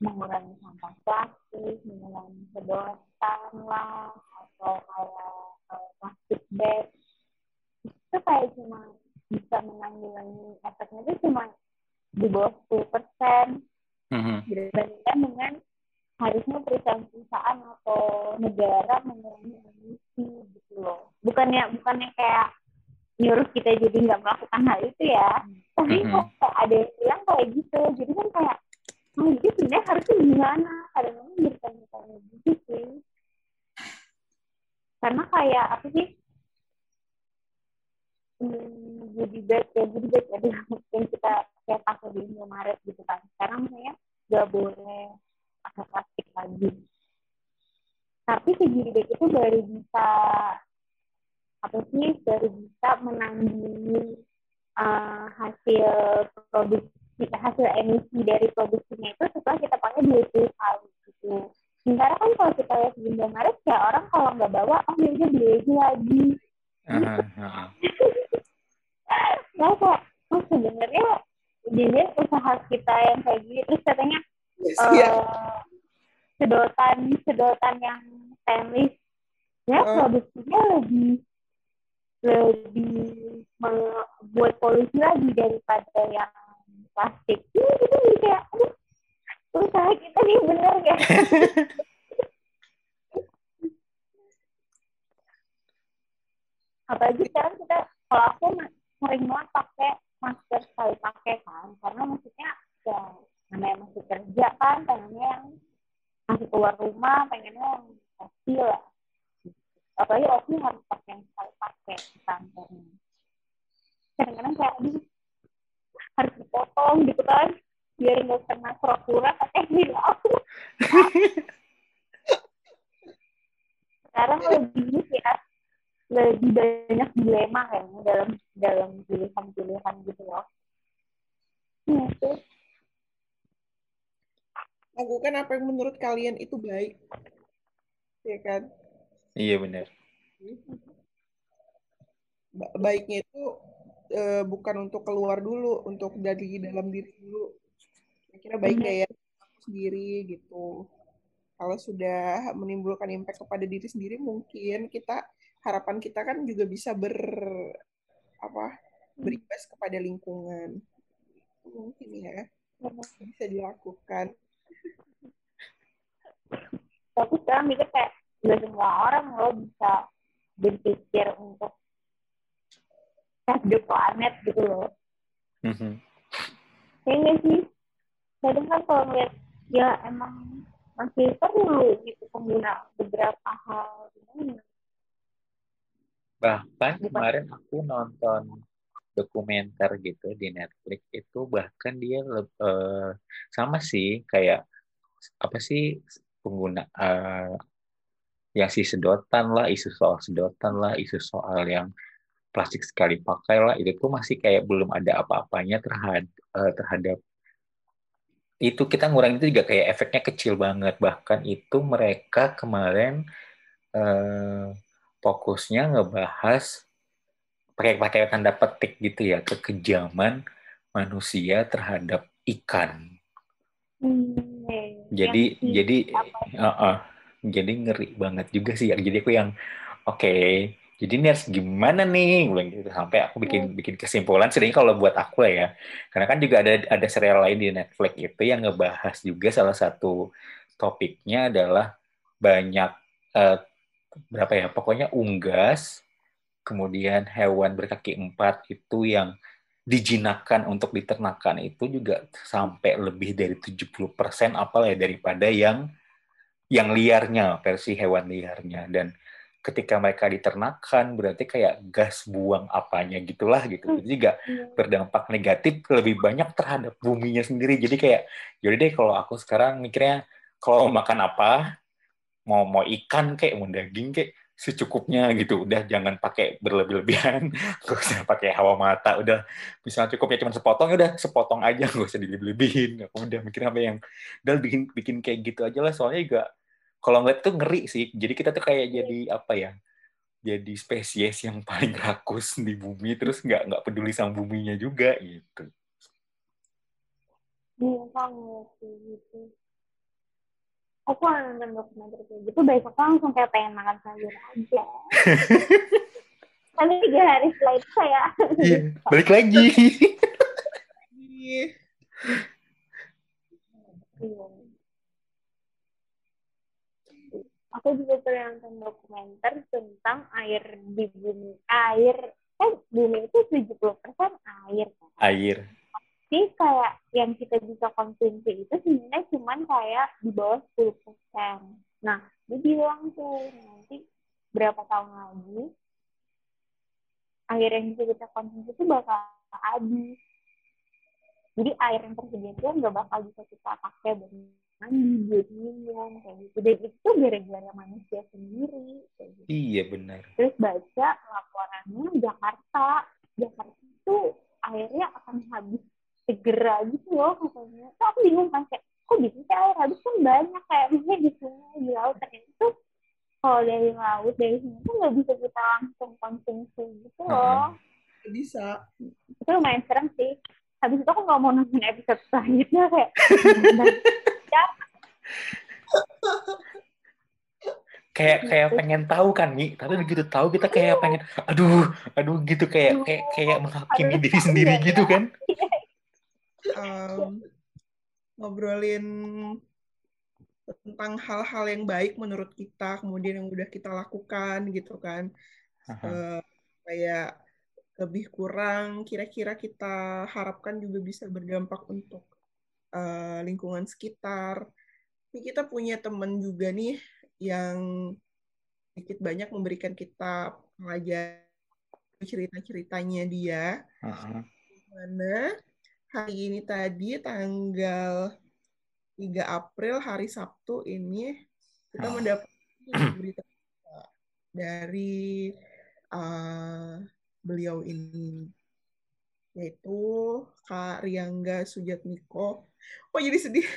mengurangi sampah plastik, mengurangi sedotan lah, atau kayak uh, plastik bag. Itu kayak cuma bisa menanggulangi efeknya itu cuma di bawah 10 persen Mhm. dibandingkan dengan harusnya perusahaan-perusahaan atau negara mengurangi emisi gitu loh. Bukannya bukannya kayak nyuruh kita jadi nggak melakukan hal itu ya, tapi Mhm. kok kayak ada yang bilang kayak gitu. Jadi kan kayak, oh itu sebenarnya harusnya gimana? Kadang-kadang jadi tanya-tanya gitu sih. Karena kayak apa sih? Jadi bag ya, jadi bag ya yang kita kayak pakai di Indomaret gitu kan. Sekarang misalnya nggak boleh pakai plastik lagi. Tapi si jadi bag itu baru bisa apa sih baru bisa menanggulangi uh, hasil produksi hasil emisi dari produksinya itu setelah kita pakai 20 kali gitu. Sementara kan kalau kita lihat di Indomaret ya orang kalau nggak bawa oh ya udah beli lagi. Aha, Nah kok oh, sebenarnya jadi usaha kita yang kayak gini terus katanya Yes, eh, iya. sedotan sedotan yang stainless ya Hmm. produksinya lebih lebih membuat polusi lagi daripada yang plastik. Ini kita jadi kayak, aduh, usaha kita nih bener ya. [LAUGHS] Apalagi sekarang kita, kalau aku sering banget pakai masker sekali pakai kan, karena maksudnya ya namanya masih kerja kan, pengennya yang masih keluar rumah, pengennya yang pasti lah. Apalagi Oki harus pakai yang sekali pakai di kantornya. Kadang-kadang kayak aduh harus dipotong gitu kan. Biar nggak kena kura-kura pakai aku [LAUGHS] sekarang lebih ini ya lebih banyak dilema kayaknya dalam dalam pilihan-pilihan gitu loh Iya sih. Lakukan apa yang menurut kalian itu baik. Ya kan? Iya benar. Ba- baiknya itu eh, bukan untuk keluar dulu, untuk dari dalam diri dulu. Kira-kira baiknya ya aku sendiri gitu. Kalau sudah menimbulkan impact kepada diri sendiri, mungkin kita harapan kita kan juga bisa ber apa berimbas kepada lingkungan. Mungkin ya bisa dilakukan. tapi sekarang mikir kayak gak semua orang lo bisa berpikir untuk save the planet gitu loh Mhm. kayaknya sih kadang kan kalau ngeliat ya emang masih perlu gitu pengguna beberapa hal ini Bahkan Bukan. kemarin aku nonton dokumenter gitu di Netflix itu bahkan dia eh, sama sih kayak apa sih pengguna eh, yang si sedotan lah isu soal sedotan lah isu soal yang plastik sekali pakai lah itu tuh masih kayak belum ada apa-apanya terhadap terhadap itu kita ngurangin itu juga kayak efeknya kecil banget bahkan itu mereka kemarin eh, fokusnya ngebahas pakai pakai tanda petik gitu ya kekejaman manusia terhadap ikan. Hmm, ya, jadi yang si- jadi apa uh-uh. jadi ngeri banget juga sih jadi aku yang okay, jadi ini harus gimana nih? Gitu. Sampai aku bikin bikin kesimpulan sebenarnya kalau buat aku ya. Karena kan juga ada ada serial lain di Netflix itu yang ngebahas juga salah satu topiknya adalah banyak uh, berapa ya pokoknya unggas kemudian hewan berkaki empat itu yang dijinakan untuk diternakan itu juga sampai lebih dari 70% apa ya daripada yang yang liarnya versi hewan liarnya dan ketika mereka diternakan berarti kayak gas buang apanya gitulah gitu. Hmm. Jadi juga iya. berdampak negatif lebih banyak terhadap buminya sendiri. Jadi kayak jadi deh kalau aku sekarang mikirnya kalau makan apa mau mau ikan kayak mau daging kayak secukupnya gitu. Udah jangan pakai berlebih-lebihan. [LAUGHS] Gak usah pakai hawa mata udah. Misalnya cukupnya cuma sepotong ya udah sepotong aja. Gak usah dilebih-lebihin. Aku udah mikir apa yang udah bikin bikin kayak gitu aja lah. Soalnya juga kalau ngeliat tuh ngeri sih. Jadi kita tuh kayak jadi apa ya jadi spesies yang [LAUGHS] paling rakus di bumi. Terus nggak nggak peduli sama buminya juga gitu. Iya gitu aku nonton dokumenter kayak gitu. Besok langsung kayak pengen makan sayur aja. [LAUGHS] Tapi tiga hari setelah itu saya iya balik lagi. Iya. Aku juga pernah nonton dokumenter tentang air di bumi air kan bumi itu 70% air. Kan? air jadi kayak yang kita bisa konsumsi itu sebenarnya cuma kayak di bawah 10 persen. Nah dia bilang tuh nanti berapa tahun lagi air yang bisa kita konsumsi itu bakal habis. Jadi air yang tersedia itu nggak bakal bisa kita pakai buat mandi buat minum kayak gitu. Dan itu gara-gara manusia sendiri kayak gitu. iya benar. Terus baca laporannya Jakarta. Jakarta itu airnya akan habis segera gitu loh katanya tuh aku bingung kan kayak kok bisa sih air habis kan banyak kayak misalnya di sungai di laut. Ternyata tuh kalau dari laut dari sini tuh nggak bisa kita langsung konsumsi gitu loh. Bisa. Itu lumayan serem sih. Habis itu aku nggak mau nonton episode selanjutnya kayak [LAUGHS] kayak kayak pengen tahu kan nih tapi begitu tahu kita kayak pengen aduh aduh gitu kayak kayak kayak menghakimi diri sendiri gitu kan [LAUGHS] um, ngobrolin tentang hal-hal yang baik menurut kita kemudian yang udah kita lakukan gitu kan uh, kayak lebih kurang kira-kira kita harapkan juga bisa berdampak untuk uh, lingkungan sekitar ini kita punya teman juga nih yang sedikit banyak memberikan kita pelajaran cerita-ceritanya dia. Uh-huh. Mana hari ini tadi tanggal 3 April hari Sabtu ini kita uh. mendapat berita dari uh, beliau ini yaitu Kak Riangga Sujatmiko. Oh jadi sedih. [LAUGHS]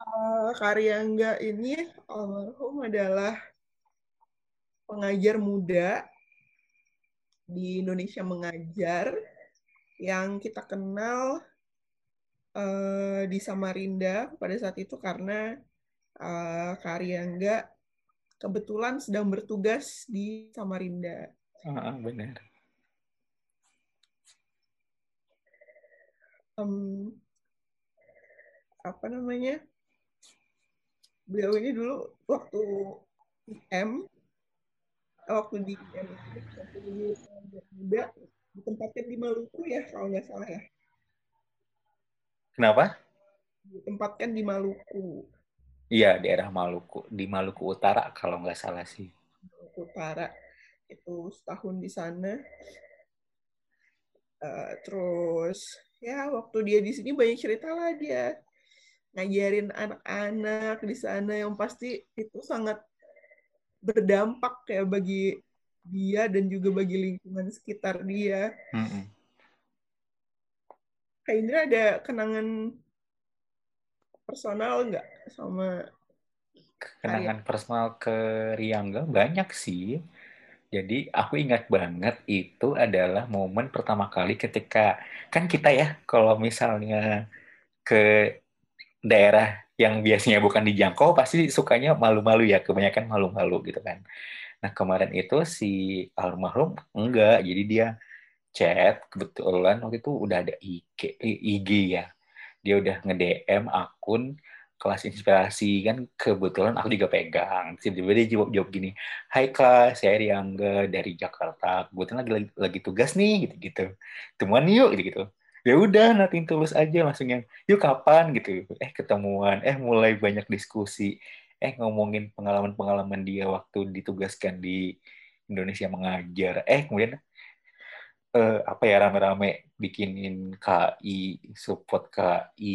uh, Karyangga ini almarhum adalah pengajar muda di Indonesia Mengajar yang kita kenal uh, di Samarinda pada saat itu karena uh, Karyangga kebetulan sedang bertugas di Samarinda. Ah, benar. Um, apa namanya beliau ini dulu waktu M waktu di M waktu di muda ditempatkan di Maluku ya kalau nggak salah ya. Kenapa? Ditempatkan di Maluku. Iya daerah Maluku di Maluku Utara kalau nggak salah sih. Maluku Utara. Itu setahun di sana. Uh, terus ya waktu dia di sini banyak cerita lah dia ngajarin anak-anak di sana yang pasti itu sangat berdampak kayak bagi dia dan juga bagi lingkungan sekitar dia. Mm-hmm. Kayak ini ada kenangan personal nggak sama kenangan personal ke Riangga banyak sih. Jadi aku ingat banget itu adalah momen pertama kali ketika kan kita ya kalau misalnya ke daerah yang biasanya bukan dijangkau pasti sukanya malu-malu ya kebanyakan malu-malu gitu kan nah kemarin itu si almarhum enggak jadi dia chat kebetulan waktu itu udah ada IG IG ya. Dia udah nge-DM akun kelas inspirasi kan kebetulan aku juga pegang. Tiba-tiba dia jawab jawab gini Hai kelas saya Riangga dari Jakarta. Kebetulan lagi, lagi lagi tugas nih gitu gitu temuan yuk gitu gitu ya udah nanti tulus aja langsung yang yuk kapan? gitu. Eh ketemuan. Eh mulai banyak diskusi eh ngomongin pengalaman-pengalaman dia waktu ditugaskan di Indonesia mengajar. Eh kemudian eh, apa ya rame-rame bikinin KI support KI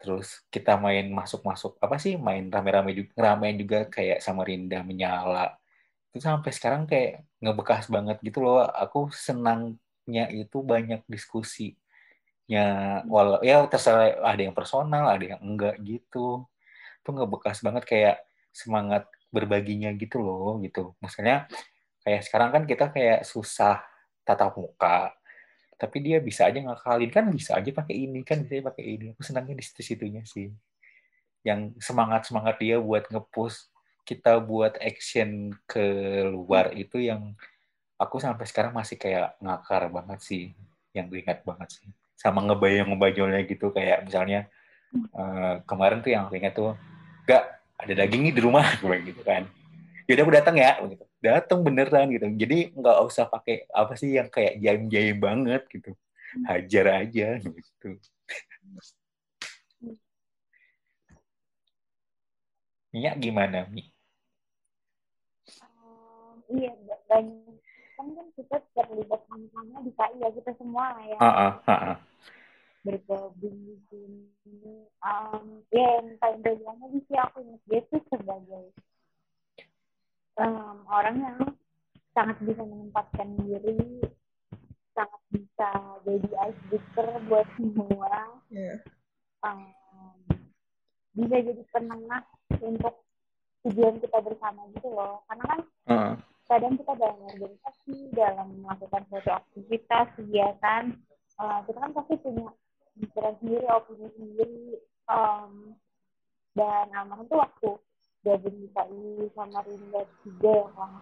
terus kita main masuk-masuk apa sih main rame-rame juga ramein juga kayak sama Rinda menyala. Itu sampai sekarang kayak ngebekas banget gitu loh. Aku senangnya itu banyak diskusinya walau ya terserah ada yang personal ada yang enggak gitu tuh ngebekas banget kayak semangat berbaginya gitu loh gitu. Maksudnya kayak sekarang kan kita kayak susah tatap muka tapi dia bisa aja ngakalin. Kan bisa aja pakai ini kan bisa pakai ini. Aku senangnya di situ-situnya sih. Yang semangat semangat dia buat ngepush kita buat action ke luar itu yang aku sampai sekarang masih kayak ngakar banget sih yang ingat banget sih. Sama ngebayang ngebayangnya gitu kayak misalnya uh, kemarin tuh yang aku ingat tuh gak ada daging nih di rumah [LAUGHS] gitu kan. Yaudah aku datang ya gitu. Datang beneran gitu. Jadi nggak usah pakai apa sih yang kayak jaim jaim banget gitu. Hajar aja gitu. Mia gimana Mi? Um, iya banyak kan kan kita terlibat sama-sama di KI ya kita semua ya. Uh, uh, uh, uh. Bergabung di sini um, ya yang paling berbilangnya sih aku ingat dia tuh sebagai um, orang yang sangat bisa menempatkan diri, sangat bisa jadi icebreaker buat semua. Yeah. Um, bisa jadi penengah untuk tujuan kita bersama gitu loh. Karena kan uh. kadang kita dalam organisasi, dalam melakukan suatu aktivitas, kegiatan, uh, kita kan pasti punya pikiran sendiri, opini sendiri. Um, dan almarhum tuh waktu gabung di KI sama Rinda juga yang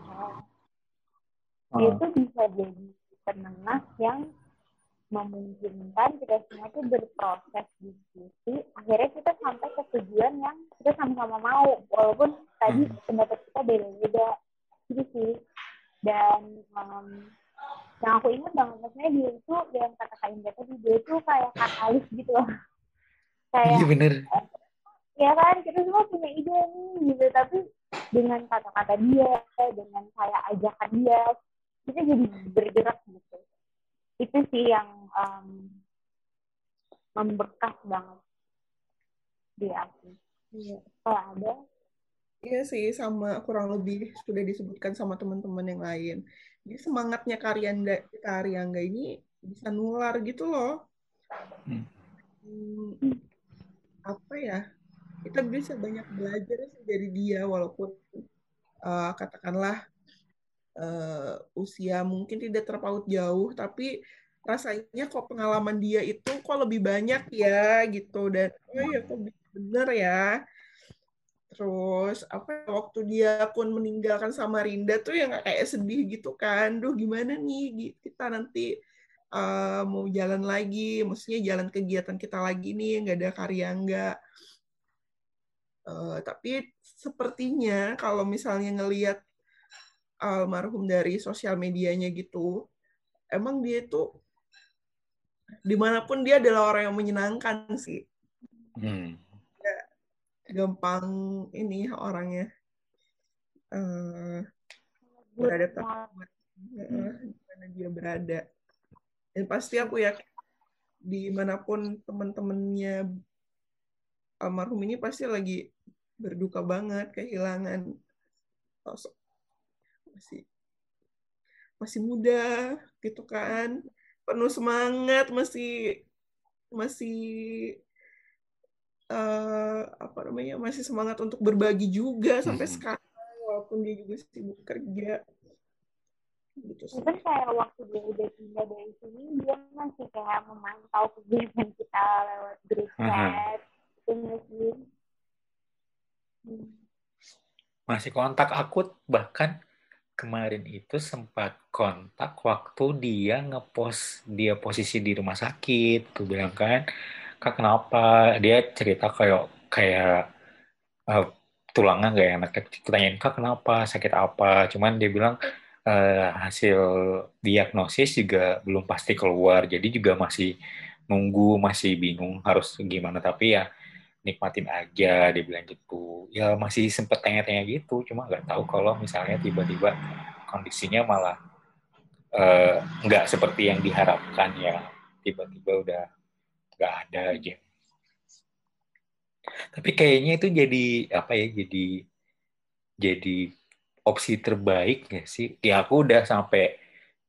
kalau oh. itu bisa jadi penengah yang memungkinkan kita semua itu berproses diskusi akhirnya kita sampai ke tujuan yang kita sama-sama mau walaupun tadi hmm. pendapat kita beda-beda gitu sih dan um, yang aku ingat banget maksudnya dia itu yang kata kata Indah tadi dia itu kayak katalis gitu loh. [LAUGHS] Kayak iya bener ya kan kita semua punya ide nih gitu. Tapi dengan kata-kata dia dengan kayak ajakan dia kita jadi bergerak gitu. Itu sih yang um, membekas banget di aku. Iya. kalau ada? Iya sih, sama kurang lebih sudah disebutkan sama teman-teman yang lain. Jadi semangatnya Karyanda, Karyangga ini bisa nular gitu loh. Hmm. Hmm, apa ya? kita bisa banyak belajar sih dari dia walaupun uh, katakanlah uh, usia mungkin tidak terpaut jauh tapi rasanya kok pengalaman dia itu kok lebih banyak ya gitu dan oh ya kok bener ya terus apa waktu dia pun meninggalkan Samarinda tuh yang kayak sedih gitu kan duh gimana nih kita nanti uh, mau jalan lagi maksudnya jalan kegiatan kita lagi nih nggak ada karya nggak Uh, tapi sepertinya kalau misalnya ngelihat almarhum dari sosial medianya gitu, emang dia itu di mana pun dia adalah orang yang menyenangkan sih. Hmm. Gampang ini orangnya uh, beradaptasi. uh, di mana dia berada. Dan pasti aku ya di mana pun teman-temannya almarhum ini pasti lagi berduka banget kehilangan sosok. Masih masih muda gitu kan penuh semangat masih masih uh, apa namanya masih semangat untuk berbagi juga sampai hmm. sekarang walaupun dia juga sibuk kerja gitu sih. Mungkin kayak waktu dia udah pindah dari sini dia masih kayak memantau kegiatan kita lewat grup chat Masih kontak akut bahkan kemarin itu sempat kontak waktu dia ngepost dia posisi di rumah sakit tuh bilang kan kak kenapa? Dia cerita kayak kayak uh, tulangnya gak enak. Kak kenapa? Sakit apa? Cuman dia bilang uh, hasil diagnosis juga belum pasti keluar. Jadi juga masih nunggu masih bingung harus gimana. Tapi ya nikmatin aja dia bilang gitu. Ya masih sempet tanya-tanya gitu. Cuma nggak tahu kalau misalnya tiba-tiba kondisinya malah uh, nggak seperti yang diharapkan ya. Tiba-tiba udah nggak ada aja. Tapi kayaknya itu jadi apa ya jadi jadi opsi terbaik ya sih? Ya aku udah sampai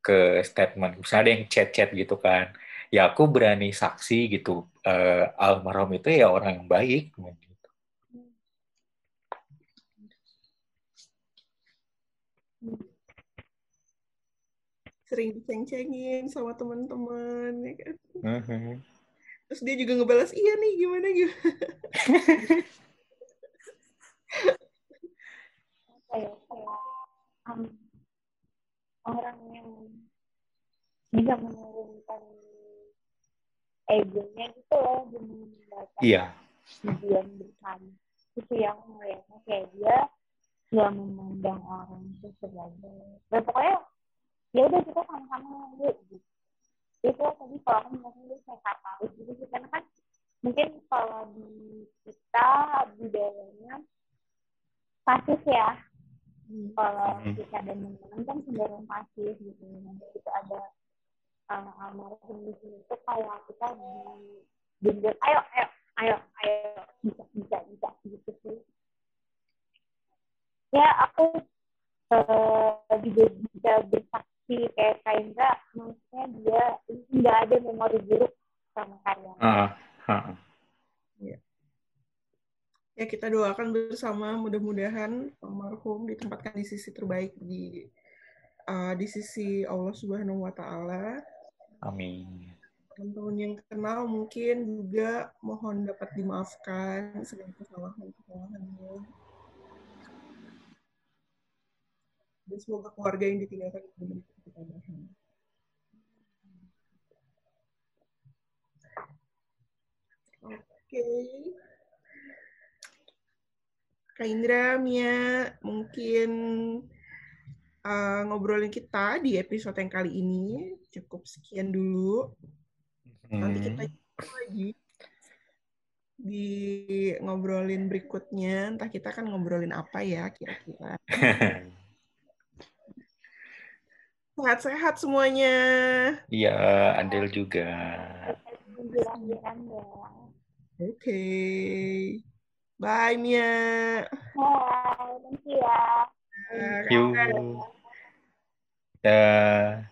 ke statement. Misalnya ada yang chat-chat gitu kan. Ya aku berani saksi gitu. Uh, almarhum itu ya orang yang baik. Gitu. sering diceng-cengin sama teman-teman ya kan? Uh -huh. Terus dia juga ngebalas iya nih gimana gitu um, orang yang bisa menurunkan egonya gitu loh demi mendapatkan iya. tujuan bersama. Itu yang melihatnya kayak dia nggak memandang orang itu sebagai dan pokoknya ya udah kita sama-sama yuk gitu itu tadi kalau aku ngomong itu saya katalis gitu sih karena kan mungkin kalau di kita budayanya pasti ya hmm. kalau hmm. kita dan teman-teman kan cenderung pasif gitu nanti itu ada uh, almarhum di sini itu kayak kita di genjot ayo ayo ayo ayo bisa bisa bisa gitu sih ya aku uh, juga bisa bersaksi kayak Kaindra maksudnya dia nggak ada memori buruk sama karya uh, uh. Ya. ya kita doakan bersama mudah-mudahan almarhum ditempatkan di sisi terbaik di uh, di sisi Allah Subhanahu Wa Taala Amin. Teman-teman yang kenal mungkin juga mohon dapat dimaafkan segala kesalahan-kesalahannya. Dan semoga keluarga yang ditinggalkan diberikan ketabahan. Oke. Okay. Kak Indra, Mia, mungkin uh, ngobrolin kita di episode yang kali ini. Cukup sekian dulu. Hmm. Nanti kita lagi di ngobrolin berikutnya. Entah kita kan ngobrolin apa ya kira-kira. [LAUGHS] Sehat-sehat semuanya. Iya, Adel juga. Oke. Okay. Bye, Mia. Bye, thank you ya. Yuk. Dah.